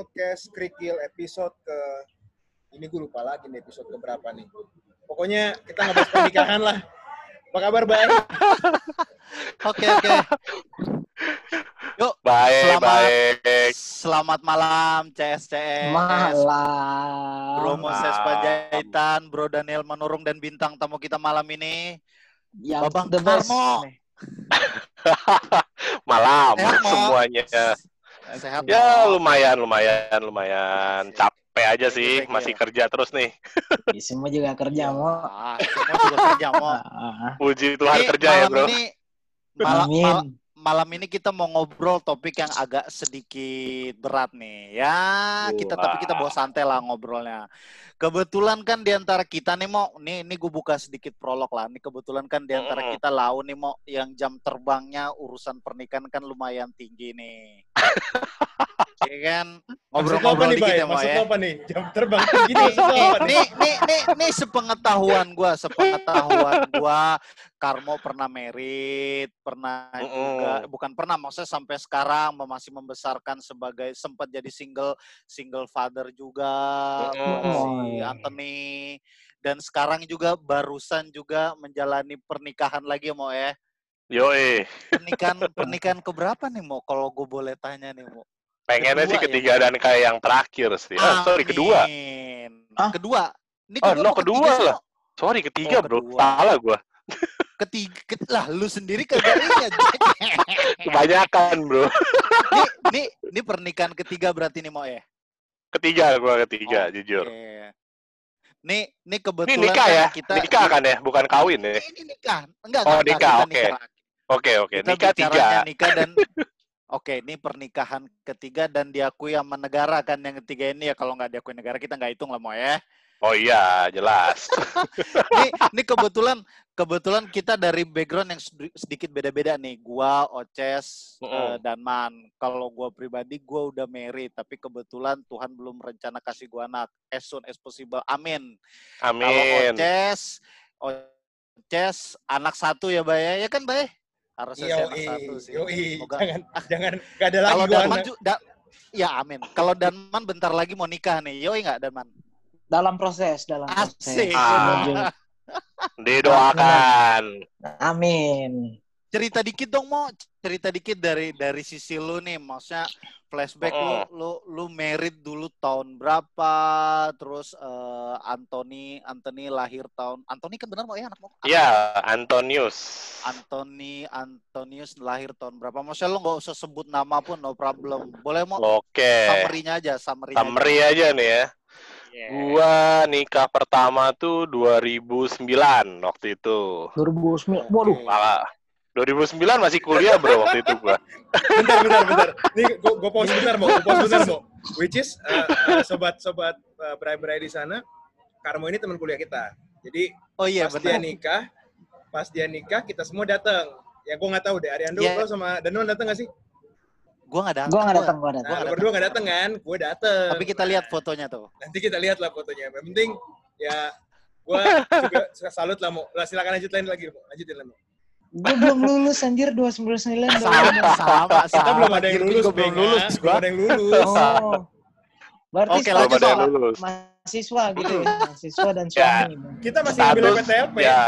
podcast Krikil episode ke ini gue lupa lagi nih episode ke berapa nih. Pokoknya kita ngebahas pernikahan lah. Apa kabar, Bay? Oke oke. Yuk. Baik, selamat, baik. Selamat malam CSCS. Malam. Bro Moses. Panjaitan, Bro Daniel Manurung dan bintang tamu kita malam ini Yang Babang the best. Karmo. Malam semuanya. Sehat Ya lumayan, lumayan, lumayan. Capek aja sih, Capek, masih ya. kerja terus nih. Ya, semua juga kerja mau. Ah, semua juga kerja Mo. Ah, Puji Tuhan kerja ya malam bro. Ini, malam, Amin. mal- malam ini kita mau ngobrol topik yang agak sedikit berat nih. Ya, kita tapi kita bawa santai lah ngobrolnya. Kebetulan kan di antara kita nih mau, nih ini gue buka sedikit prolog lah. Nih kebetulan kan di antara Mm-mm. kita lau nih mau yang jam terbangnya urusan pernikahan kan lumayan tinggi nih. Iya kan ngobrol-ngobrol nih, dikit ya mau Maksud ya. apa nih? Jam terbang tinggi nih, nih, nih? nih, nih, nih, nih sepengetahuan gua, sepengetahuan gua, Karmo pernah merit, pernah juga, Mm-mm. bukan pernah, maksudnya sampai sekarang masih membesarkan sebagai sempat jadi single single father juga, Mm-mm. si Oh. Anthony, dan sekarang juga barusan juga menjalani pernikahan lagi mau ya. Yoi, Pernikahan pernikahan keberapa nih mau? Kalau gue boleh tanya nih mau. pengennya Kedua sih ya? ketiga dan kayak yang terakhir sih. Ah, sorry kedua. Hah? Kedua. Ini Oh, kedua no, apa kedua lah. Mo? Sorry ketiga Oh, bro, kedua. salah gua. Ketiga, ket- lah lu sendiri kagak ingat. Kebanyakan bro. Nih, nih, ini pernikahan ketiga berarti nih mau ya? Ketiga gua ketiga, Oke. jujur. Nih, nih Ini kebetulan nikah kan ya, kita nikah kan ya, bukan kawin ya. Ini nikah. Enggak, Oh, enggak, nikah, kita oke. nikah. Oke oke, Kita nikah tiga. nikah dan Oke, ini pernikahan ketiga dan diakui sama negara kan yang ketiga ini ya kalau nggak diakui negara kita nggak hitung lah mau ya. Oh iya, jelas. Ini, ini kebetulan kebetulan kita dari background yang sedi- sedikit beda-beda nih. Gua, Oces, Mm-mm. eh, dan Man. Kalau gua pribadi gua udah married, tapi kebetulan Tuhan belum rencana kasih gua anak. As soon as possible. Amin. Kalau Amin. Oces, Oces anak satu ya, Bay? Ya kan, Bay? Harusnya sih anak Yoi, satu sih. yoi. Jangan, jangan, gak ada lagi Kalau Danman juga, ya amin. Kalau Danman bentar lagi mau nikah nih. Yoi nggak Danman? Dalam proses, dalam Asik. proses. Ah. Menuju. Didoakan. Amin. Cerita dikit dong mau cerita dikit dari dari sisi lu nih maksudnya flashback Oh. lu lu lu married dulu tahun berapa terus eh, Anthony Anthony lahir tahun Anthony kan benar mau ya anak mau Iya, Antonius. Anthony Antonius lahir tahun berapa maksudnya lu nggak usah sebut nama pun no problem boleh mau Oke. summary-nya aja summary Summary aja nih ya. Gua nikah pertama tuh 2009 waktu itu. 2009. Waduh. Malah 2009 masih kuliah bro waktu itu gua. Bentar, bentar, bentar. Nih, gue gue pause bentar, mau. Gue pause bentar, mau. Which is, uh, uh, sobat-sobat uh, berai-berai di sana, Karmo ini teman kuliah kita. Jadi, oh iya pas dia benar nikah, pas dia nikah, kita semua datang. Ya, gue nggak tahu deh. Ariando, Iya. lo sama Danon datang nggak sih? gua nggak datang Gua nggak gua. datang, gua Nah, datang. nggak lo datang. berdua nggak datang kan? Gue datang. tapi kita lihat fotonya tuh Nanti kita lihat lah fotonya. Yang penting, ya, gue juga salut lah, mau. Lah, silakan lanjutin lagi, mau. Lanjutin lah, mau. Gua belum lulus anjir 2009. sama sama Kita sama. belum ada yang lulus, gua belum Beng, lulus Belum ada yang lulus. Oh. Berarti ada yang status lulus. mahasiswa gitu ya. Mahasiswa dan Ya. suami. Kita masih ngambil Status PTLP. ya,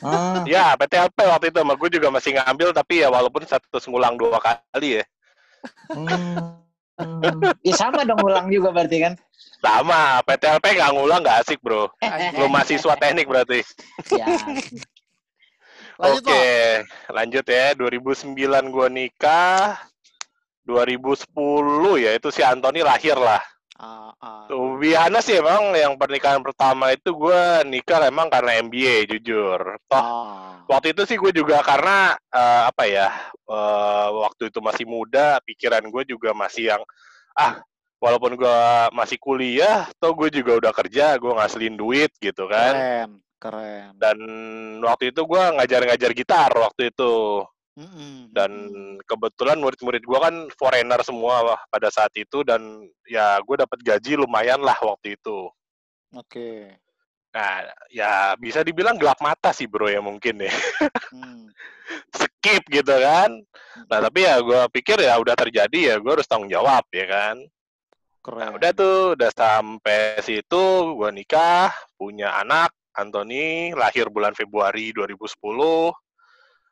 Ah. ya PTLP waktu itu gue juga masih ngambil tapi ya walaupun satu ngulang dua kali ya. Hmm. Hmm. Ya sama dong ulang juga berarti kan. Sama, PTLP nggak ngulang nggak asik bro. Anjing. Lu mahasiswa teknik berarti. Ya. Lanjut Oke, Mo. lanjut ya. 2009 gua nikah. 2010 ya itu si Anthony lahir lah. Ah, ah. Tuh, Biana sih emang yang pernikahan pertama itu gua nikah emang karena MBA jujur. Toh Ah. waktu itu sih gue juga karena eh, apa ya eh, waktu itu masih muda, pikiran gue juga masih yang ah walaupun gua masih kuliah, toh gue juga udah kerja, gue ngasilin duit gitu kan. Keren, keren. Dan waktu itu gua ngajar-ngajar gitar waktu itu. Mm-mm, dan kebetulan murid-murid gua kan foreigner semua wah, pada saat itu dan ya gue dapat gaji lumayan lah waktu itu Oke. nah ya bisa dibilang gelap mata sih bro ya mungkin ya Hmm. skip gitu kan nah tapi ya gue pikir ya udah terjadi ya gue harus tanggung jawab ya kan Keren. Nah, udah tuh, udah sampai situ, gua nikah, punya anak, Anthony, lahir bulan Februari 2010.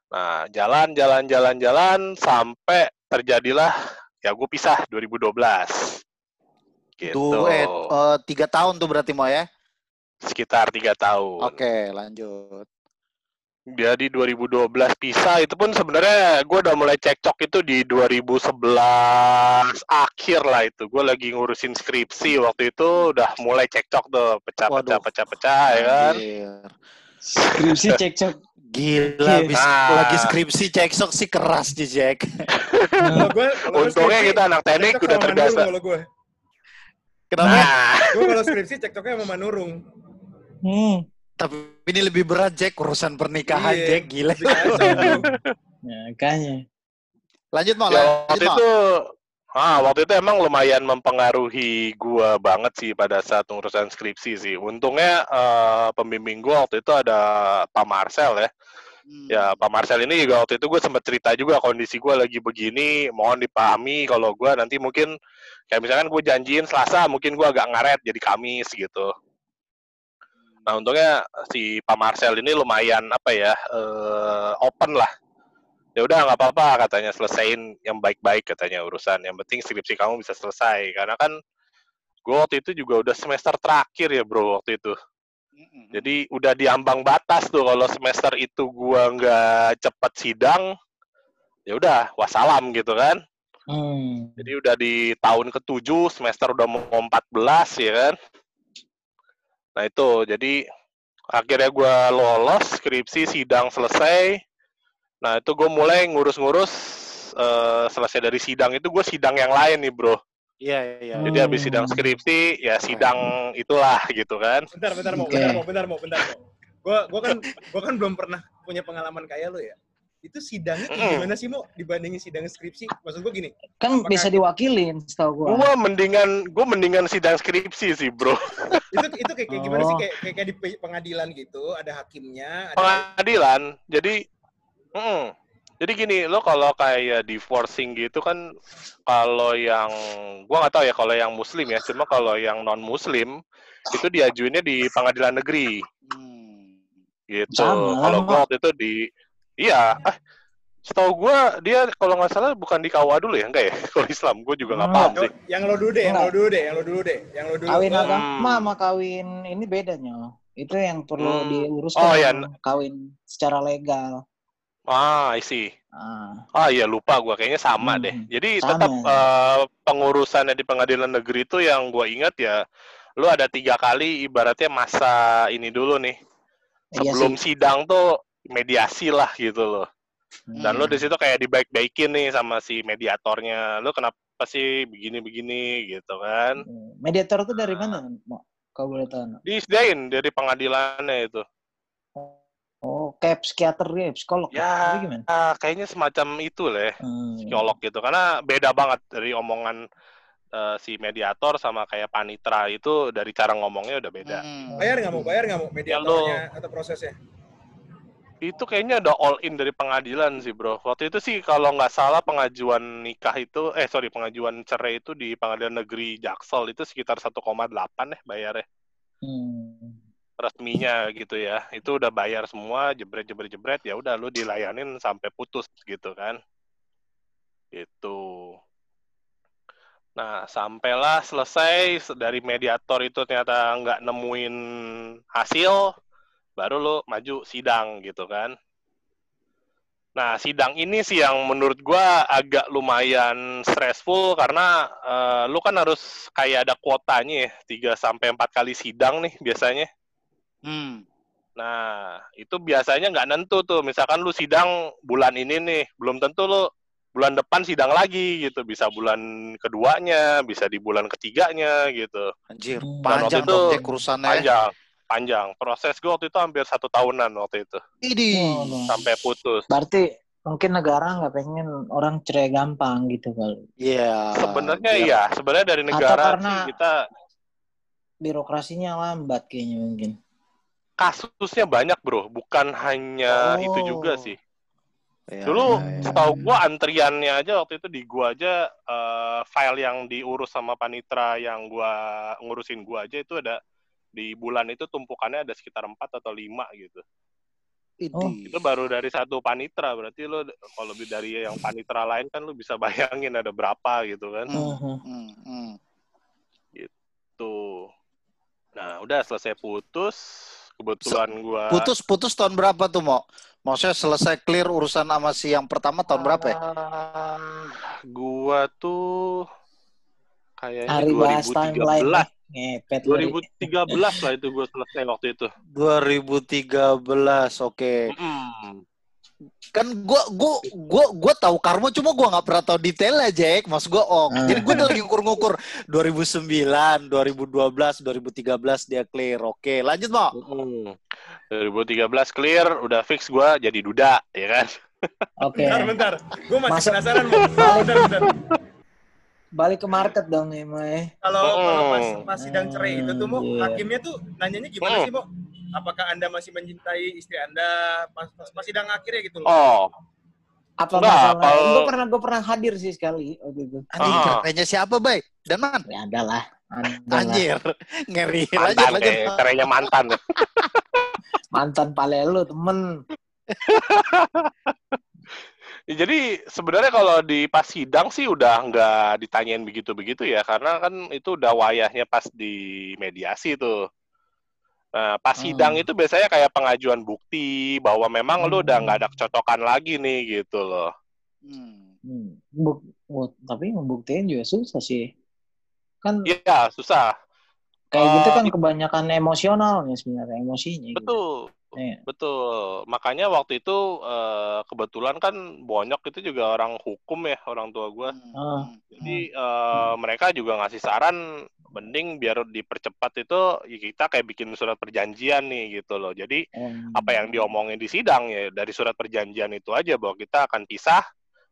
Nah, jalan, jalan, jalan, jalan, sampai terjadilah, ya gue pisah 2012. Gitu. Tuh, eh, eh, tiga tahun tuh berarti mau ya? Sekitar tiga tahun. Oke, lanjut. Jadi 2012 pisah itu pun sebenarnya gue udah mulai cekcok itu di 2011 akhir lah itu. Gue lagi ngurusin skripsi waktu itu udah mulai cekcok tuh pecah-pecah Waduh. pecah-pecah ya kan. Skripsi cekcok. Gila, habis Nah. lagi skripsi cekcok sih keras nih, Jack. Gue Untungnya skripsi, kita anak teknik udah terbiasa. Manurung Kalau gue, Kenapa? Nah, gue kalau skripsi cektoknya sama Manurung. Hmm. Tapi ini lebih berat, Jack. Urusan pernikahan, Iya, Jack. Gila. tuh. Ya, makanya. Lanjut, mau. ya, Lanjut, waktu Mo. itu ah waktu itu emang lumayan mempengaruhi gua banget sih pada saat urusan skripsi sih. Untungnya eh, pembimbing gua waktu itu ada Pak Marcel ya. Hmm. Ya Pak Marcel ini juga waktu itu gue sempat cerita juga kondisi gue lagi begini, mohon dipahami kalau gue nanti mungkin kayak misalkan gue janjiin Selasa, mungkin gue agak ngaret jadi Kamis gitu. Nah untungnya si Pak Marcel ini lumayan apa ya eh, open lah. Ya udah nggak apa-apa katanya selesaiin yang baik-baik katanya urusan. Yang penting skripsi kamu bisa selesai karena kan gue waktu itu juga udah semester terakhir ya bro waktu itu. Jadi udah di ambang batas tuh kalau semester itu gua nggak cepet sidang, ya udah wassalam gitu kan. Hmm. Jadi udah di tahun ke-7, semester udah mau 14 ya kan. Nah itu, jadi akhirnya gua lolos, skripsi, sidang selesai. Nah itu gue mulai ngurus-ngurus, eh, selesai dari sidang itu gue sidang yang lain nih bro. Iya, iya. Jadi habis sidang skripsi, ya sidang itulah gitu kan. Bentar, bentar, mau, Oke. bentar, mau, bentar, mau, bentar, mau. Gue, gue kan, gue kan belum pernah punya pengalaman kayak lo ya. Itu sidangnya kayak Mm. gimana sih, mau dibandingin sidang skripsi? Maksud gue gini, Kan Apakah- bisa diwakilin, setahu gua. Gua mendingan, gue mendingan sidang skripsi sih bro. itu itu kayak, kayak gimana sih? Oh. Kayak, kayak, kayak di pe- pengadilan gitu, ada hakimnya, ada pengadilan. Jadi, mm, jadi gini, lo kalau kayak divorcing gitu kan, kalau yang gua nggak tahu ya kalau yang muslim ya, cuma kalau yang non muslim itu diajuinnya di pengadilan negeri Hmm. gitu. Kalau gua waktu itu di, iya, eh, setahu gua dia kalau nggak salah bukan di KUA dulu ya, enggak ya? Kalau Islam, gua juga nggak Enggak. paham sih. yang lo dulu deh, yang lo Enggak. dulu deh, yang lo dulu deh, yang lo dulu. Kawin Lo- agama sama kawin ini bedanya. Itu yang perlu Hmm. diuruskan Oh, ya. sama kawin secara legal. Ah, I see. Ah, Ah iya lupa gua kayaknya sama Hmm, deh. Jadi sama. tetap eh, pengurusannya di pengadilan negeri itu yang gua ingat ya, lu ada tiga kali ibaratnya masa ini dulu nih. iya Sebelum sih. sidang tuh mediasi lah gitu loh. Dan Hmm. lu di situ kayak dibaik-baikin nih sama si mediatornya. Lu kenapa sih begini-begini gitu kan? Hmm. Mediator itu dari mana, Mo? Kau boleh tahu? Disediain dari pengadilannya itu. Oh, kayak psikiater ya, psikolog. Ya. Gimana? Ah, kayaknya semacam itu lah ya. Hmm. psikolog gitu karena beda banget dari omongan eh, si mediator sama kayak panitra itu dari cara ngomongnya udah beda. Hmm. Bayar nggak mau, bayar nggak mau mediatornya Ya, atau prosesnya? Itu kayaknya udah all in dari pengadilan sih bro. Waktu itu sih kalau nggak salah pengajuan nikah itu, eh sorry pengajuan cerai itu di pengadilan negeri Jaksel itu sekitar 1,8 deh bayarnya Hmm. resminya gitu ya. Itu udah bayar semua jebret jebret jebret ya udah lu dilayanin sampai putus gitu kan. Gitu. Nah, sampailah selesai dari mediator itu ternyata nggak nemuin hasil, baru lo maju sidang gitu kan. Nah, sidang ini sih yang menurut gua agak lumayan stressful karena eh, lu kan harus kayak ada kuotanya ya, 3 sampai 4 kali sidang nih biasanya. Hmm. Nah, itu biasanya nggak nentu tuh. Misalkan lu sidang bulan ini nih, belum tentu lu bulan depan sidang lagi gitu. Bisa bulan keduanya, bisa di bulan ketiganya gitu. Anjir, Hmm. panjang Dan waktu dong itu ya. Panjang, panjang. Proses gue waktu itu hampir satu tahunan waktu itu. Waduh. Sampai putus. Berarti mungkin negara nggak pengen orang cerai gampang gitu kali. Iya. Sebenarnya biar- iya, sebenarnya dari negara karena- sih kita Birokrasinya lambat kayaknya mungkin. kasusnya banyak bro, bukan hanya Oh. itu juga sih. Ya, Dulu ya, ya. setahu gua antriannya aja waktu itu di gua aja eh, file yang diurus sama panitra yang gua ngurusin gua aja itu ada di bulan itu tumpukannya ada sekitar 4 atau 5 gitu. Idih. Itu baru dari satu panitra, berarti lo kalau lebih dari yang panitra lain kan lo bisa bayangin ada berapa gitu kan. Hmm. Mhm. Hmm. Tuh. Nah, udah selesai putus, kebetulan gua Putus putus tahun berapa tuh mau? Maksudnya selesai clear urusan sama si yang pertama tahun berapa ya? Ah, gua tuh kayaknya Hari bahas 2013. timeline. Ngepet lu, Ri. 2013 lah itu gue selesai waktu itu. 2013, oke. Mm. Kan gua gua gua gua tahu Karmo cuma gua nggak pernah tahu detailnya, Jack. Maksud gua oh, Ah. jadi gua udah lagi ngukur-ngukur 2009, 2012, 2013 dia clear. Oke, lanjut, Mo. Mm. 2013 clear, udah fix gua jadi duda, ya kan? Oke. Bentar, bentar. Gue masih Masuk. penasaran. Bentar, bentar. Balik ke market dong nih, Mai. Kalau kalau pas, pas sidang cerai itu tuh, Mo, Iya. hakimnya tuh nanyanya gimana Hmm. sih, Mo? Apakah Anda masih mencintai istri Anda pas, pas, pas sidang akhirnya gitu loh? Oh, Apa Enggak, masalah? kalau- Gue pernah gue pernah hadir sih sekali waktu itu. Anjing, Ah. siapa, Bay? Dan man, Ya adalah. Adalah. anjir. Ngeri. Mantan lanjut. deh, cerainya mantan. Mantan pale lu, temen. Ya, jadi sebenarnya kalau di pas sidang sih udah nggak ditanyain begitu-begitu ya, karena kan itu udah wayahnya pas di mediasi tuh. Nah, pas Hmm. sidang itu biasanya kayak pengajuan bukti bahwa memang lu udah nggak ada kecocokan lagi nih gitu loh. Hmm. Hmm. Buk, bu- tapi membuktiin juga susah sih. Kan Iya, susah. kayak gitu eh, kan kebanyakan emosionalnya sebenarnya emosinya. gitu. Betul. Iya. Betul. Makanya waktu itu eh, kebetulan kan Bonyok itu juga orang hukum ya, orang tua gua. Ah. Jadi eh, mereka juga ngasih saran mending biar dipercepat itu ya kita kayak bikin surat perjanjian nih gitu loh. Jadi Em, apa yang diomongin di sidang ya dari surat perjanjian itu aja bahwa kita akan pisah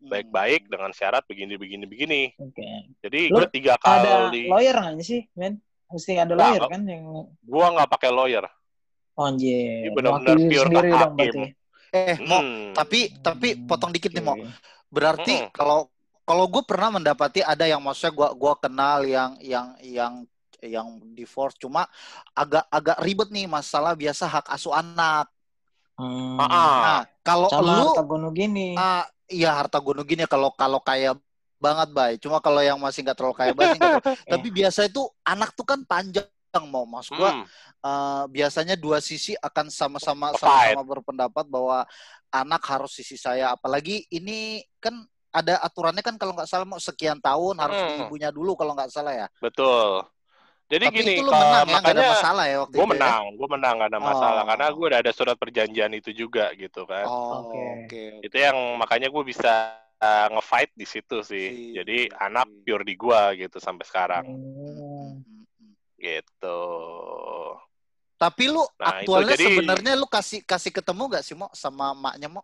Hmm. baik-baik dengan syarat begini begini begini. Oke. Jadi Lu gue tiga Ada kali lawyer nggak sih, men? Mesti ada lawyer nggak. kan yang gua nggak pakai lawyer. Oh, anjir. Ini benar-benar pure sendiri dong berarti. Eh, Mo, Hmm. tapi tapi potong dikit nih, Mo. Oke. Berarti Mm-mm. kalau kalau gue pernah mendapati ada yang maksudnya gua gua kenal yang yang yang yang divorce cuma agak agak ribet nih masalah biasa hak asuh anak. Hmm. Ah, ah. Nah, kalau lu harta gono gini. ah, iya harta gunung gini ya, kalau kalau kaya banget, Bay. Cuma kalau yang masih nggak terlalu kaya banget Tapi biasa itu anak tuh kan panjang mau maksud gua Hmm. eh, biasanya dua sisi akan sama-sama sama-sama berpendapat bahwa anak harus sisi saya apalagi ini kan ada aturannya kan kalau nggak salah mau sekian tahun harus di Hmm. ibunya dulu kalau nggak salah ya Betul. Jadi tapi gini, itu lu menang ya nggak ada makanya masalah ya waktu gue itu ya? menang, gue menang gak ada masalah Oh. karena gue udah ada surat perjanjian itu juga gitu kan. oh Oke. oke Itu yang makanya gue bisa uh, nge-fight di situ sih. Si- Jadi anak pure di gua gitu sampai sekarang Hmm. Gitu. tapi lu Nah, aktualnya jadi- sebenarnya lu kasih kasih ketemu nggak sih mo sama maknya mo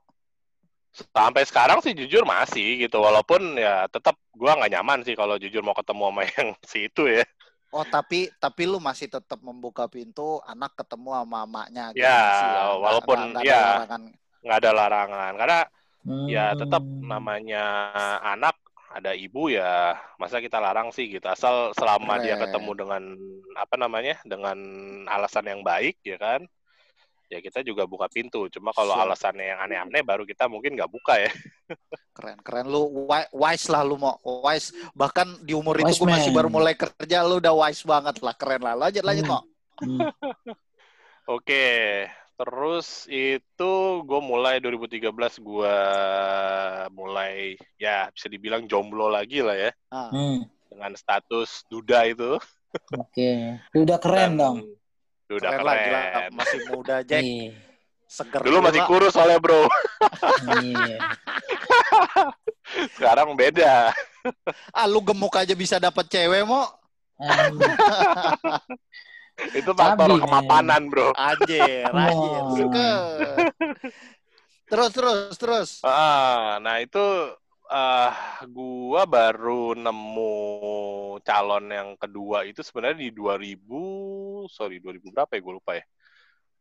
Sampai sekarang sih jujur masih gitu walaupun ya tetap gua nggak nyaman sih kalau jujur mau ketemu sama yang si itu ya. oh tapi tapi lu masih tetap membuka pintu anak ketemu sama maknya gitu Ya, masih Nggak- walaupun nggak- nggak ada ya. nggak ada larangan karena ya tetap Hmm. namanya anak ada ibu ya masa kita larang sih gitu. Asal selama dia Keren. ketemu dengan apa namanya dengan alasan yang baik ya kan ya kita juga buka pintu. Cuma kalau alasannya yang aneh-aneh baru kita mungkin nggak buka ya. Keren, keren. Lu wi- wise lah lu mau wise. Bahkan di umur itu Wise gue masih baru mulai kerja lu udah wise banget lah. Keren lah. Lanjut lanjut Hmm. mau Hmm. oke terus itu gue mulai 2013 gue mulai ya bisa dibilang jomblo lagi lah ya ah. Hmm. dengan status duda itu Oke. Udah keren Dan dong. udah keren, keren, lah gila masih muda Jack Iya. seger dulu masih gila. kurus soalnya bro Iya. sekarang beda ah lu gemuk aja bisa dapat cewek mau Em, itu faktor Cabi, kemapanan bro. Anjir anjir. Seger. terus terus terus. Ah nah itu ah gua baru nemu calon yang kedua itu sebenarnya di 2000 sorry 2000 berapa ya? Gue lupa ya.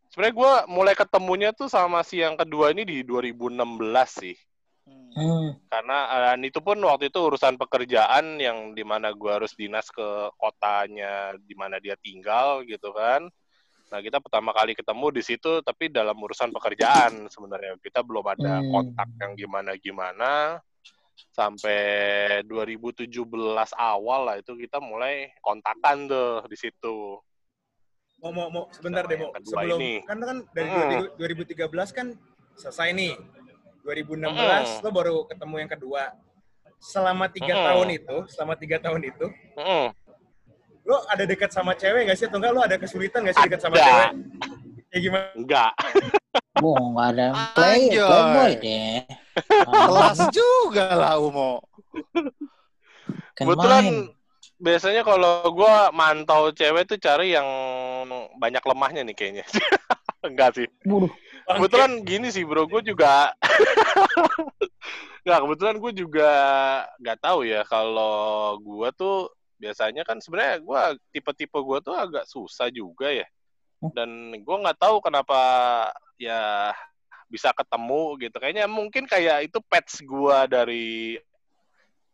Sebenarnya gua mulai ketemunya tuh sama si yang kedua ini di 2016 sih Hmm. karena eh, dan itu pun waktu itu urusan pekerjaan yang di mana gua harus dinas ke kotanya di mana dia tinggal gitu kan nah kita pertama kali ketemu di situ tapi dalam urusan pekerjaan sebenarnya kita belum ada Hmm. kontak yang gimana gimana sampai 2017 awal lah itu kita mulai kontakan tuh di situ Mau mau mau sebentar Sama deh, mau sebelum ini. kan kan dari Hmm. 2013 kan selesai nih. 2016 Hmm. lo baru ketemu yang kedua. Selama tiga Hmm. tahun itu, selama tiga tahun itu, Mm-mm. lo ada dekat sama cewek nggak sih? Atau enggak lo ada kesulitan nggak sih dekat sama cewek? Ya gimana? enggak Mau nggak ada play playboy deh. Kelas juga lah Umo. Kan Kebetulan biasanya kalau gua mantau cewek tuh cari yang banyak lemahnya nih kayaknya. Enggak sih. Waduh. Kebetulan gini sih bro, gue juga nggak kebetulan gue juga nggak tahu ya kalau gue tuh biasanya kan sebenarnya gue tipe-tipe gue tuh agak susah juga ya. Dan gue nggak tahu kenapa ya bisa ketemu gitu. Kayaknya mungkin kayak itu pets gue dari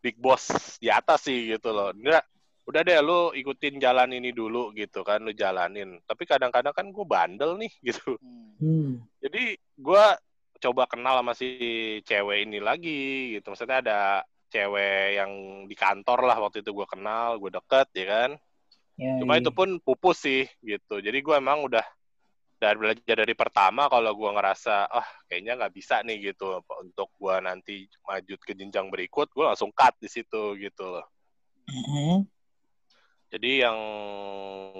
big boss di atas sih gitu loh. Nggak, udah deh lu ikutin jalan ini dulu gitu kan lu jalanin tapi kadang-kadang kan gue bandel nih gitu Hmm. jadi gua coba kenal sama si cewek ini lagi gitu maksudnya ada cewek yang di kantor lah waktu itu gua kenal gue deket ya kan Ya, cuma iya. itu pun pupus sih gitu jadi gua emang udah dari belajar dari pertama kalau gua ngerasa ah kayaknya nggak bisa nih gitu untuk gua nanti maju ke jenjang berikut gua langsung cut di situ gitu loh Mhm. Jadi yang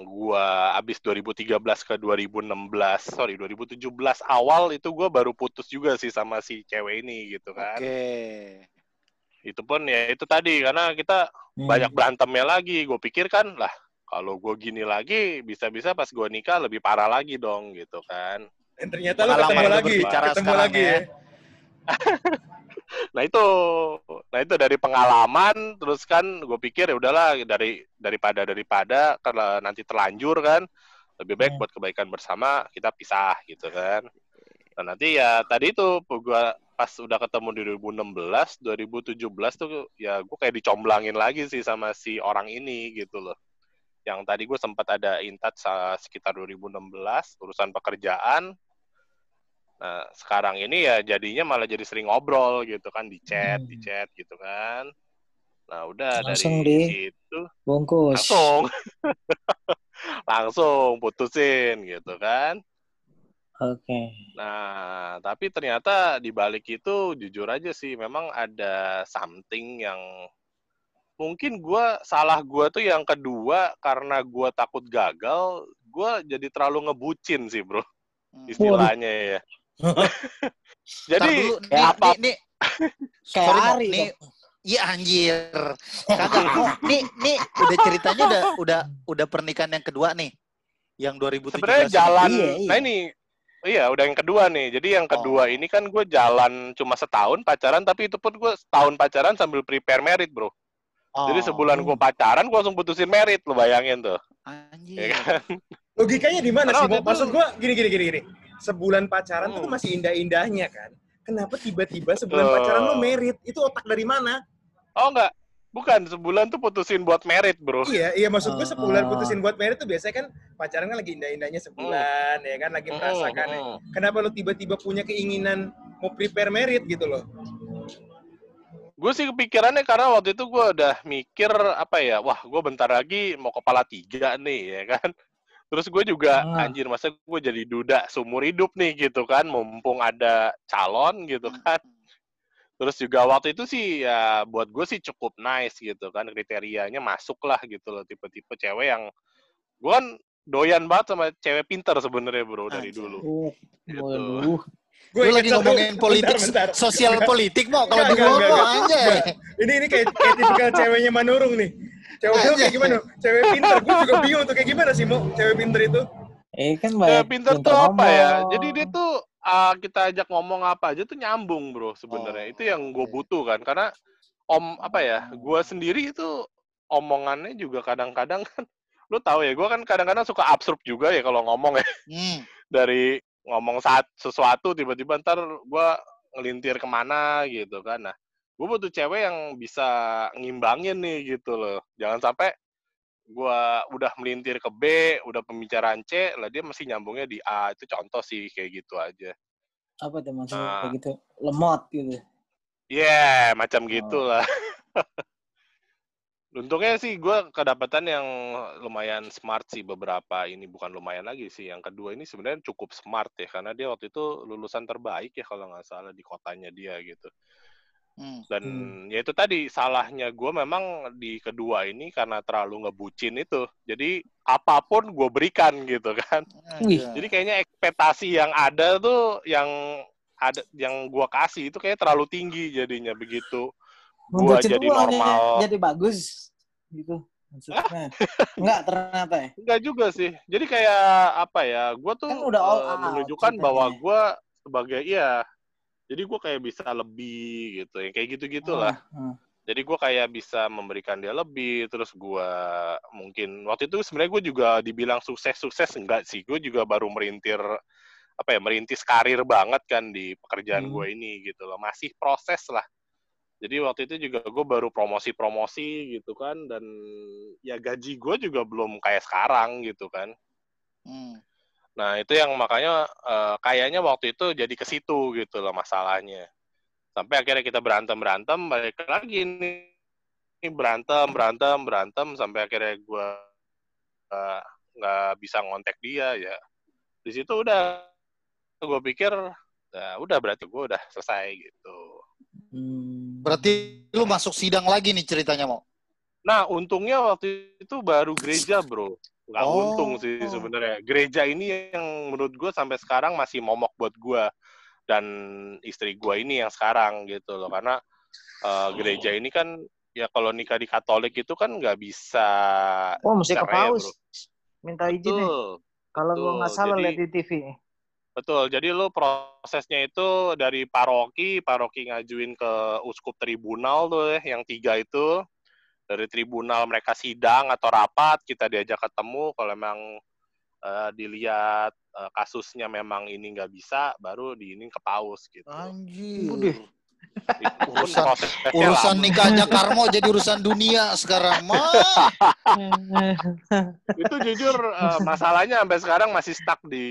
gua abis 2013 ke 2016, sorry 2017 awal itu gua baru putus juga sih sama si cewek ini gitu kan. Oke. Itu pun ya itu tadi karena kita Hmm. banyak berantemnya lagi. Gue pikir kan lah kalau gue gini lagi bisa-bisa pas gua nikah lebih parah lagi dong gitu kan. Dan ternyata lo ketemu lagi, ketemu lagi ya. Nah itu, nah itu dari pengalaman, terus kan gue pikir ya udahlah dari daripada daripada kalau nanti terlanjur kan, lebih baik Hmm. buat kebaikan bersama kita pisah gitu kan. Nah nanti ya tadi itu gua pas udah ketemu di 2016, 2017 tuh ya gue kayak dicomblangin lagi sih sama si orang ini gitu loh. Yang tadi gue sempat ada intat sekitar 2016 urusan pekerjaan. Nah, sekarang ini ya jadinya malah jadi sering ngobrol gitu kan di chat, Hmm. di chat gitu kan. Nah, udah Langsung dari di- situ Bungkus. langsung langsung putusin gitu kan. Oke. Nah, tapi ternyata di balik itu jujur aja sih memang ada something yang mungkin gua salah gua tuh yang kedua karena gua takut gagal, gua jadi terlalu ngebucin sih, Bro. Hmm. Istilahnya ya. Jadi jadi dulu, nih, kayak apa nih, nih, Kayak sorry, nih. Iya anjir. Kagak. nih, nih udah ceritanya udah udah udah pernikahan yang kedua nih. Yang 2017. sebenarnya jalan Iya, iya. nah ini iya udah yang kedua nih jadi yang kedua Oh. ini kan gue jalan cuma setahun pacaran tapi itu pun gue setahun pacaran sambil prepare merit bro Oh. jadi sebulan gue pacaran gue langsung putusin merit lo bayangin tuh Anjir. ya kan Logikanya di mana sih? Maksud gua gini gini gini gini. Sebulan pacaran tuh Hmm. masih indah-indahnya kan. Kenapa tiba-tiba sebulan Betul. pacaran lo merit? Itu otak dari mana? oh enggak bukan sebulan tuh putusin buat merit bro Iya, iya maksud gue sebulan Ah. putusin buat merit tuh biasanya kan pacaran kan lagi indah-indahnya sebulan, ya kan lagi merasakan. ya. Mm, mm. Kenapa lo tiba-tiba punya keinginan mau prepare merit gitu loh? gue sih kepikirannya karena waktu itu gue udah mikir apa ya wah gue bentar lagi mau kepala tiga nih ya kan terus gue juga Ah. anjir masa gue jadi duda seumur hidup nih gitu kan mumpung ada calon gitu kan terus juga waktu itu sih ya buat gue sih cukup nice gitu kan kriterianya masuk lah gitu loh tipe-tipe cewek yang gue kan doyan banget sama cewek pinter sebenarnya bro dari Anjay. dulu Uh, Gitu. waduh. Gue lagi ngomongin politik, bentar, bentar. sosial politik mau kalau enggak, mau enggak. Ini ini kayak, kayak tipikal ceweknya Manurung nih. Cewek kayak gimana? Cewek pinter. Gue juga bingung tuh kayak gimana sih, Mo? Cewek pinter itu. Eh kan Cewek pinter tuh apa ya? ngomong. Jadi dia tuh ah, kita ajak ngomong apa aja tuh nyambung bro sebenarnya. Oh, itu yang gue butuh kan. Karena om apa ya? Gue sendiri itu omongannya juga kadang-kadang kan. Lu tahu ya, gue kan kadang-kadang suka absurd juga ya kalau ngomong ya. Hmm. Dari ngomong saat sesuatu tiba-tiba ntar gue ngelintir ke mana gitu kan. Nah gue butuh cewek yang bisa ngimbangin nih gitu loh jangan sampai gue udah melintir ke B udah pembicaraan C lah dia masih nyambungnya di A itu contoh sih kayak gitu aja Apa tuh maksudnya Nah. kayak gitu? Lemot gitu. Yeah, macam Oh. gitulah. Untungnya sih gue kedapatan yang lumayan smart sih beberapa ini bukan lumayan lagi sih. Yang kedua ini sebenarnya cukup smart ya karena dia waktu itu lulusan terbaik ya kalau nggak salah di kotanya dia gitu. Hmm. Dan Hmm. ya itu tadi salahnya gue memang di kedua ini karena terlalu ngebucin itu. Jadi apa pun gue berikan gitu kan. Wih. Jadi kayaknya ekspektasi yang ada tuh yang ada yang gua kasih itu kayak terlalu tinggi jadinya begitu. Gua Membuat jadi itu normal. Jadi bagus gitu. Maksudnya. Enggak ternyata ya. Enggak juga sih. Jadi kayak apa ya? Gua tuh Kan udah all out menunjukkan bahwa gua sebagai iya. Jadi gua kayak bisa lebih gitu. Ya kayak gitu-gitulah. Ah, ah. Jadi gua kayak bisa memberikan dia lebih. Terus gua mungkin waktu itu sebenarnya gue juga dibilang sukses-sukses enggak sih. Gue juga baru merintir apa ya merintis karir banget kan di pekerjaan Hmm. gue ini gitu loh. Masih proses lah. Jadi waktu itu juga gue baru promosi-promosi gitu kan dan ya gaji gue juga belum kayak sekarang gitu kan. Hmm. Nah itu yang makanya eh, kayaknya waktu itu jadi ke situ gitu loh masalahnya. Sampai akhirnya kita berantem berantem balik lagi nih Ini berantem berantem berantem sampai akhirnya gue eh, nggak bisa ngontek dia ya. Di situ udah gue pikir ya udah berarti gue udah selesai gitu. Hmm. Berarti lu masuk sidang lagi nih ceritanya mau. Nah untungnya waktu itu baru gereja bro. Nggak Oh. untung sih sebenarnya. Gereja ini yang menurut gue sampai sekarang masih momok buat gue dan istri gue ini yang sekarang gitu loh karena eh, gereja ini kan ya kalau nikah di Katolik itu kan nggak bisa Oh, mesti ke ya, paus. bro. Minta izin nih. Betul, Kalau gua nggak salah lihat di TV. betul. Jadi lo prosesnya itu dari paroki, paroki ngajuin ke uskup tribunal tuh ya, yang tiga itu. Dari tribunal mereka sidang atau rapat, kita diajak ketemu. Kalau memang eh, dilihat eh, kasusnya memang ini nggak bisa, baru diinin ke paus gitu. Anjir. Urusan- Urusan nikahnya Karmo jadi urusan dunia sekarang mah. itu jujur eh, masalahnya sampai sekarang masih stuck di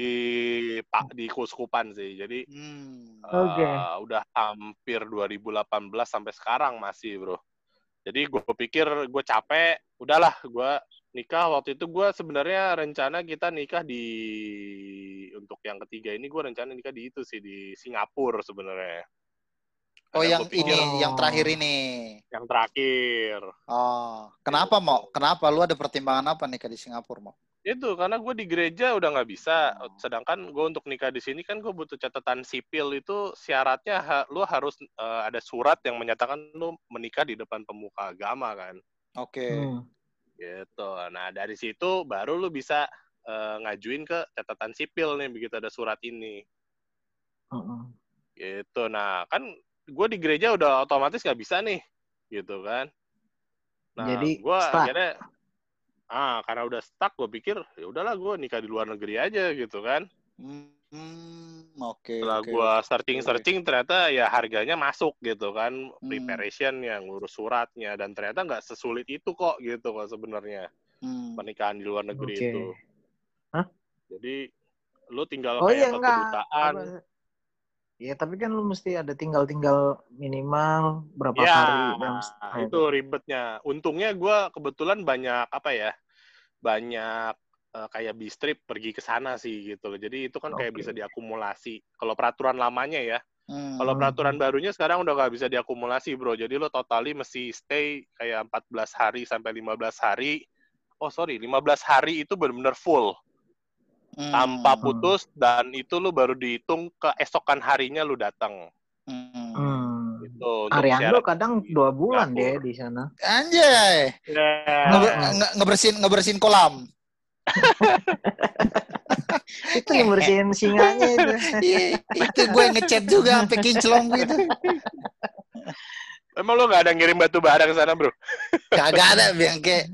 pak di kuskupan sih. Jadi Hmm. Oke. eh, udah hampir 2018 sampai sekarang masih, Bro. Jadi gue pikir gue capek, udahlah gue nikah waktu itu gue sebenarnya rencana kita nikah di untuk yang ketiga ini gue rencana nikah di itu sih di Singapura sebenarnya. Oh yang pikir ini, yang terakhir ini. yang terakhir. Oh, kenapa mau? Kenapa lu ada pertimbangan apa nikah di Singapura mau? Itu karena gue di gereja udah nggak bisa. Sedangkan gue untuk nikah di sini kan gue butuh catatan sipil itu syaratnya ha- lu harus eh, ada surat yang menyatakan lu menikah di depan pemuka agama kan. Oke. Hmm. Gitu. Nah dari situ baru lu bisa eh, ngajuin ke catatan sipil nih begitu ada surat ini. Heeh. Gitu. Nah kan gue di gereja udah otomatis nggak bisa nih, gitu kan. Nah, Jadi, gue stuck. akhirnya ah karena udah stuck gue pikir ya udahlah gue nikah di luar negeri aja gitu kan. Hmm, oke. setelah oke, gua oke. searching searching ternyata ya harganya masuk gitu kan Hmm. preparation yang ngurus suratnya dan ternyata nggak sesulit itu kok gitu kok sebenarnya Hmm. pernikahan di luar negeri Oke. itu Hah? jadi lu tinggal Oh iya kayak enggak. kedutaan Apa- Ya tapi kan lu mesti ada tinggal-tinggal minimal berapa ya hari dalam setahun. itu ribetnya untungnya gua kebetulan banyak apa ya banyak eh, kayak bis trip pergi ke sana sih gitu loh jadi itu kan kayak Oke. bisa diakumulasi kalau peraturan lamanya ya Hmm. Kalau peraturan barunya sekarang udah nggak bisa diakumulasi, bro. Jadi lo totali mesti stay kayak 14 hari sampai 15 hari. Oh, sorry, 15 hari itu benar-benar full. Hmm. Tanpa putus, dan itu lo baru dihitung keesokan harinya lo datang. Hmm. Hmm. Gitu, Ariando kadang dua bulan Singapura. deh di sana. Anjay. Ya. Ngebe- Ah. nge- ngebersihin ngebersihin kolam. Itu yang bersihin singanya itu. Iya, itu gue ngechat juga sampai kinclong gitu. Emang lo nggak ada ngirim batu bara ke sana, bro? Kagak ada biang kayak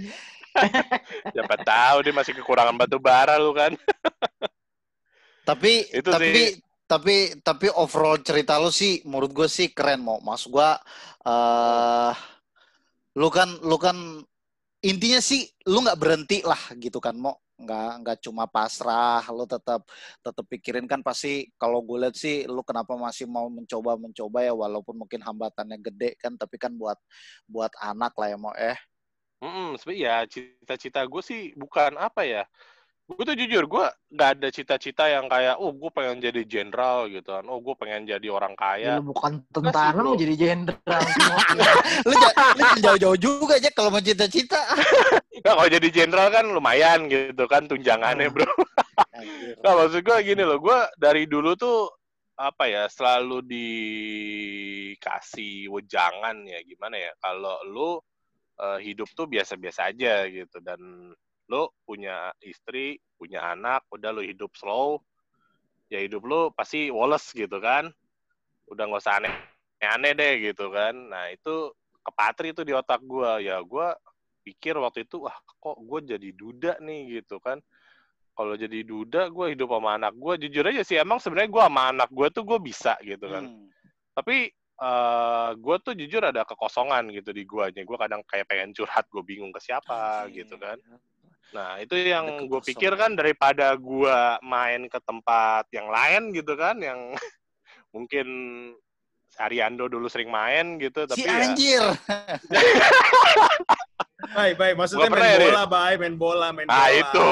Siapa tahu dia masih kekurangan batu bara lo kan. tapi Itu tapi sih. tapi tapi overall cerita lu sih menurut gue sih keren mau maksud gue eh lu kan lu kan intinya sih lu nggak berhenti lah gitu kan mau nggak nggak cuma pasrah lu tetap tetap pikirin kan pasti kalau gue lihat sih lu kenapa masih mau mencoba mencoba ya walaupun mungkin hambatannya gede kan tapi kan buat buat anak lah ya mau eh Mm sebenarnya ya cita-cita gue sih bukan apa ya. Gue tuh jujur, gue nggak ada cita-cita yang kayak, oh gue pengen jadi jenderal gitu kan. Oh gue pengen jadi orang Ya, kaya. lu bukan tentara mau jadi jenderal semua. lu jauh-jauh juga aja kalau mau cita-cita Nah, kalau jadi jenderal kan lumayan gitu kan tunjangannya bro. Nah, maksud gue gini loh, gue dari dulu tuh apa ya selalu dikasih wejangan ya gimana ya kalau lu eh, hidup tuh biasa-biasa aja gitu. Dan lu punya istri, punya anak, udah lu hidup slow, ya hidup lu pasti woles gitu kan, udah nggak usah aneh aneh deh gitu kan. Nah itu kepatri tuh di otak gue ya gue pikir waktu itu wah kok gue jadi duda nih gitu kan. Kalau jadi duda gue hidup sama anak gue jujur aja sih emang sebenarnya gue sama anak gue tuh gue bisa gitu kan. Hmm. tapi eh gue tuh jujur ada kekosongan gitu di guanya gue kadang kayak pengen curhat gue bingung ke siapa gitu kan. nah itu yang gue pikir kan daripada gue main ke tempat yang lain gitu kan yang mungkin Ariando dulu sering main gitu tapi si ya anjir. Bay, bay, maksudnya Gua main ya, bola, bay, main bola, main bola. ah itu.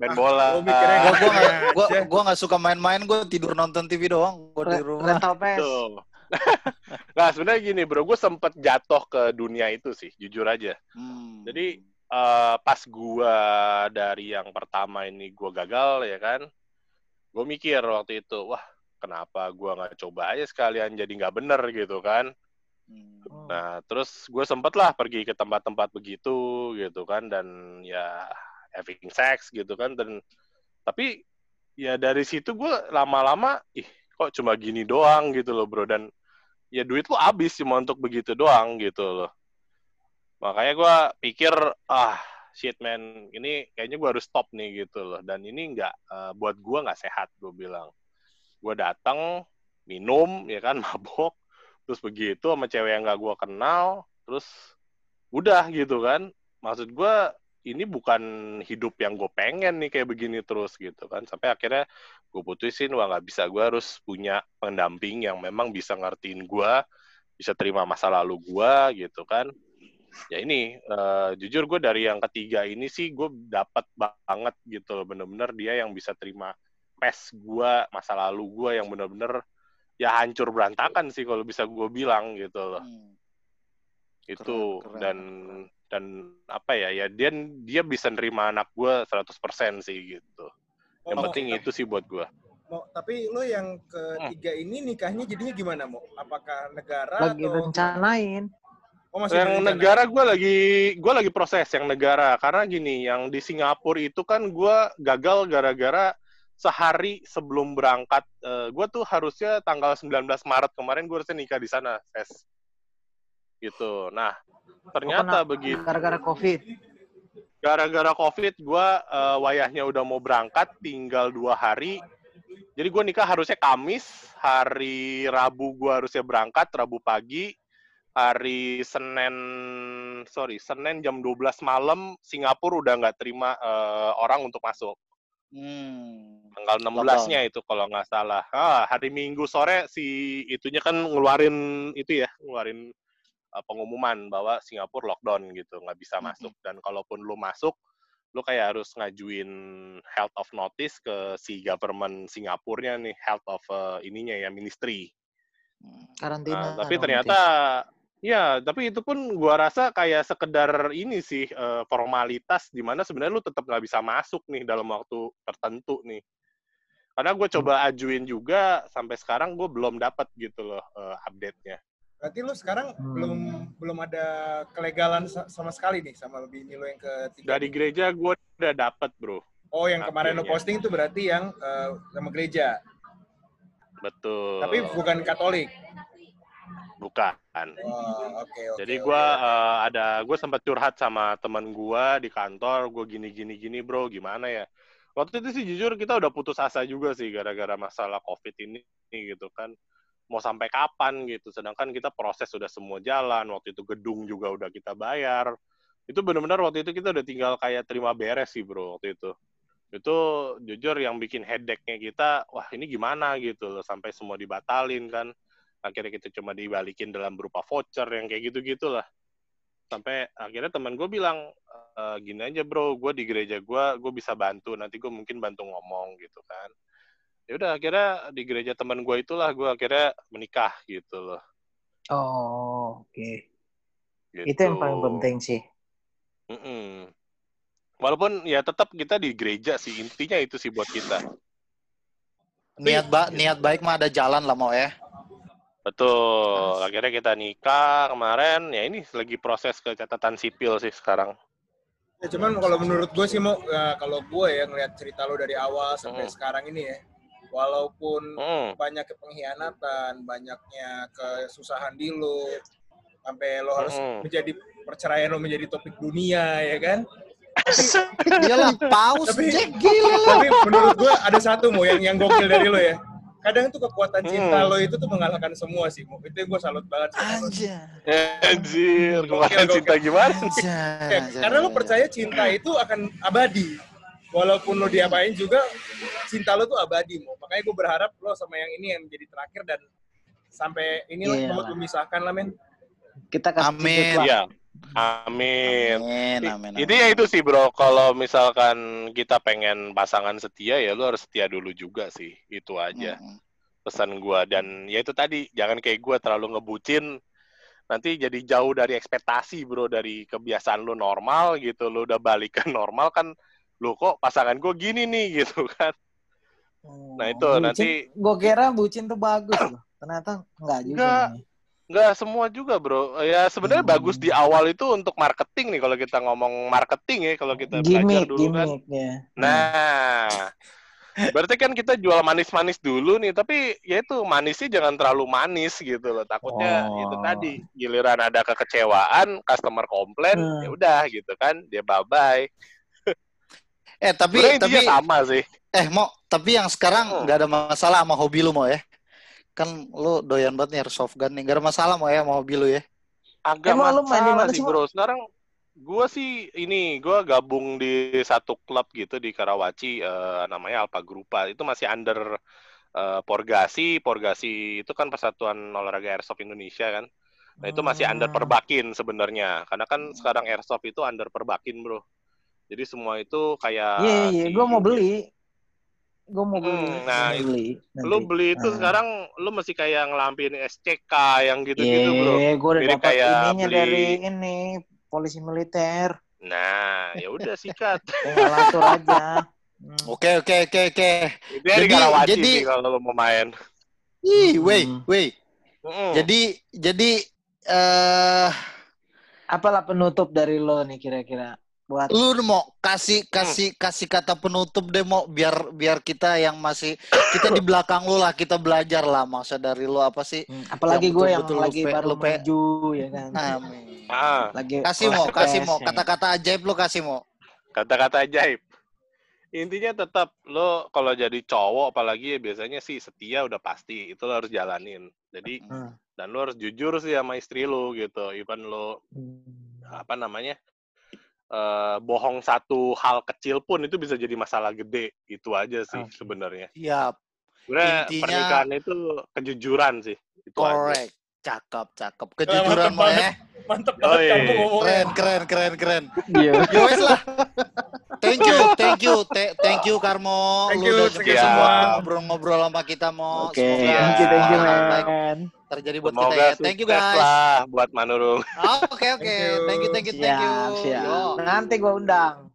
Main bola. gua mikirnya gua gua nggak gua gua nggak suka main-main gua tidur nonton TV doang. Gua di rumah. Rental PS. Tuh. nah sebenarnya gini bro, gue sempet jatuh ke dunia itu sih, jujur aja. Hmm. Jadi eh, pas gua dari yang pertama ini gua gagal ya kan, gue mikir waktu itu, wah kenapa gua nggak coba aja sekalian jadi nggak bener gitu kan. Hmm. Nah terus gue sempet lah pergi ke tempat-tempat begitu gitu kan dan ya having sex gitu kan dan tapi ya dari situ gue lama-lama ih kok cuma gini doang gitu loh bro dan ya duit lu habis cuma untuk begitu doang gitu loh. Makanya gue pikir ah shit man ini kayaknya gue harus stop nih gitu loh. Dan ini nggak eh, buat gue nggak sehat gue bilang. Gue datang minum ya kan mabok terus begitu sama cewek yang gak gue kenal terus udah gitu kan. Maksud gue ini bukan hidup yang gue pengen nih kayak begini terus gitu kan. Sampai akhirnya gue putusin wah nggak bisa. Gue harus punya pendamping yang memang bisa ngertiin gue bisa terima masa lalu gue gitu kan. Ya ini eh, jujur gue dari yang ketiga ini sih gue dapat banget gitu loh. Bener-bener dia yang bisa terima pes gue masa lalu gue yang bener-bener ya hancur berantakan sih kalau bisa gue bilang gitu loh. Hmm. itu keren, dan keren. Dan apa ya ya dia dia bisa nerima anak gue 100% sih gitu yang Oh, penting tapi- itu sih buat gue Mo, tapi lo yang ketiga ini nikahnya jadinya gimana, Mo? Apakah negara Lagi atau rencanain. Oh, masih yang berencana? negara gue lagi gue lagi proses yang negara karena gini yang di Singapura itu kan gue gagal gara-gara sehari sebelum berangkat gue tuh harusnya tanggal 19 Maret kemarin gue harusnya nikah di sana ses gitu nah ternyata kena- begitu. Gara-gara COVID. gara-gara covid gue wayahnya udah mau berangkat tinggal dua hari. Jadi gue nikah harusnya Kamis hari Rabu gue harusnya berangkat Rabu pagi hari Senin sorry Senin jam 12 malam Singapura udah nggak terima eh, orang untuk masuk. Hmm. tanggal 16-nya itu kalau nggak salah. Ah, hari Minggu sore si itunya kan ngeluarin itu ya ngeluarin uh, pengumuman bahwa Singapura lockdown gitu nggak bisa Mhm. masuk dan kalaupun lu masuk lu kayak harus ngajuin health of notice ke si government Singapurnya nih health of uh, ininya ya ministry Hmm. Karantina. Nah, tapi ternyata ya, tapi itu pun gua rasa kayak sekedar ini sih eh, formalitas di mana sebenarnya lu tetap nggak bisa masuk nih dalam waktu tertentu nih. Karena gue coba ajuin juga sampai sekarang gue belum dapat gitu loh eh, update-nya. Berarti lo sekarang Hmm. belum belum ada kelegalan sa- sama sekali nih sama bini lo yang ketiga. Dari gereja gue udah dapat bro, Oh, yang kemarin lo akhirnya. posting itu berarti yang eh, sama gereja, betul. tapi bukan Katolik. bukan. Oh, oke oke. Jadi gue ada gue sempat curhat sama teman gue di kantor, gue gini gini gini bro, gimana ya? waktu itu sih jujur kita udah putus asa juga sih gara-gara masalah covid ini gitu kan mau sampai kapan gitu. Sedangkan kita proses sudah semua jalan waktu itu gedung juga udah kita bayar. Itu benar-benar waktu itu kita udah tinggal kayak terima beres sih bro waktu itu. Itu jujur yang bikin headache-nya kita wah ini gimana gitu loh sampai semua dibatalin kan. Akhirnya kita cuma dibalikin dalam berupa voucher yang kayak gitu gitulah sampai akhirnya teman gue bilang e, gini aja bro gue di gereja gue gue bisa bantu nanti gue mungkin bantu ngomong gitu kan ya udah akhirnya di gereja teman gue itulah gue akhirnya menikah gitu loh Oh, oke. gitu. Itu yang paling penting sih. Mm-mm. walaupun ya tetap kita di gereja sih intinya itu sih buat kita Niat ba niat baik mah ada jalan lah mau ya. betul akhirnya kita nikah kemarin ya ini lagi proses ke catatan sipil sih sekarang Ya, cuman kalau menurut gue sih mau ya, kalau gue ya ngeliat cerita lo dari awal sampai Hmm. sekarang ini ya, walaupun Mm. banyak pengkhianatan, banyaknya kesusahan di lo, sampai lo harus Mm-mm. menjadi perceraian lo menjadi topik dunia ya kan. Iyalah paus Tapi- Jack gila. Tapi menurut gue ada satu mau yang yang gokil dari lo ya. Kadang tuh kekuatan cinta Hmm. lo itu tuh mengalahkan semua sih. Mo. Itu yang gue salut banget sama lo. Anjir. Anjir, Gokil, cinta gimana? Anjir. Ya, karena lo percaya cinta itu akan abadi. Walaupun lo diapain juga, cinta lo tuh abadi, Mo. Makanya gue berharap lo sama yang ini yang jadi terakhir dan sampai Iya mau lah. memisahkan lah, men. Kita kasih Amin. Iya. Amin. Amin, amin, amin. Intinya itu sih bro, kalau misalkan kita pengen pasangan setia ya lu harus setia dulu juga sih, itu aja Mm-mm. pesan gua dan ya itu tadi jangan kayak gua terlalu ngebucin nanti jadi jauh dari ekspektasi bro dari kebiasaan lu normal gitu, lu udah balik ke normal kan lu kok pasangan gua gini nih gitu kan. Nah, itu nanti- Gue kira bucin tuh bagus loh. Ternyata enggak juga. Enggak. nih. Nggak semua juga bro, ya sebenarnya Hmm. bagus di awal itu untuk marketing nih kalau kita ngomong marketing ya kalau kita belajar dulu kan. ya. Nah, berarti kan kita jual manis-manis dulu nih, tapi ya itu manisnya jangan terlalu manis gitu loh. Takutnya Oh. itu tadi giliran ada kekecewaan, customer komplain, Hmm. ya udah gitu kan, dia bye bye. Eh tapi Sebenarnya tapi sama sih. eh mau tapi yang sekarang Hmm. nggak ada masalah sama hobi lu mau ya. Kan lu doyan banget nih airsoft gun nih. Gak ada masalah mau ya sama hobi lu ya. Agak Emang lu main di masalah mana sih bro. Sekarang gua sih ini gua gabung di satu klub gitu di Karawaci eh, namanya Alpha Grupa. Itu masih under eh, Porgasi. Porgasi itu kan Persatuan Olahraga Airsoft Indonesia kan. Nah, itu masih under Hmm. perbakin sebenarnya. Karena kan sekarang airsoft itu under perbakin, Bro. Jadi semua itu kayak Iya, iya, si- gue mau beli. Gue mau beli. Hmm, nah, mau beli. nanti. Lu beli itu Nah. sekarang lu mesti kayak ngelampin SCK yang gitu-gitu, Bro. Iya, gue udah dapat kayak ininya beli- dari ini polisi militer. Nah, ya udah sikat. Tinggal atur aja. Hmm. Oke oke oke oke. Jadi- Karawaci jadi- kalau lu mau main. Ih, wait Hmm. wait. Mm-mm. Jadi jadi eh Apalah penutup dari lo nih kira-kira buat lu mau kasih kasih kasih kata penutup deh mau biar biar kita yang masih kita di belakang lu lah kita belajar lah masa dari lu apa sih Hmm, apalagi Yang gue yang betul-betul lagi lupa- baru lupa- menuju ya kan. amin Ah, Lagi kasih mau kasih mau ya. kata-kata ajaib lu kasih mau kata-kata ajaib. Intinya tetap lo kalau jadi cowok apalagi ya biasanya sih setia udah pasti itu lo harus jalanin. Jadi Hmm. dan lo harus jujur sih sama istri lo gitu. Even lo Hmm. apa namanya eh bohong satu hal kecil pun itu bisa jadi masalah gede. Itu aja sih Oke. sebenarnya. Sebenarnya Intinya- pernikahan itu kejujuran sih. Itu aja. Cakep cakep kejujuran mantep mau ya banget. Mantep Oh, banget iya. kamu ngomongnya. keren keren keren keren Iya. ya wes lah thank you thank you Th- thank you Karmo Thank lu you, udah thank you semua. ngobrol-ngobrol sama kita mau Oke, semoga thank you, thank you, man. terjadi buat Semoga kita ya thank you guys lah buat Manurung. Oh, Oke oke, Thank you. thank you thank you thank you. Siap, siap. Yo. Nanti gue undang.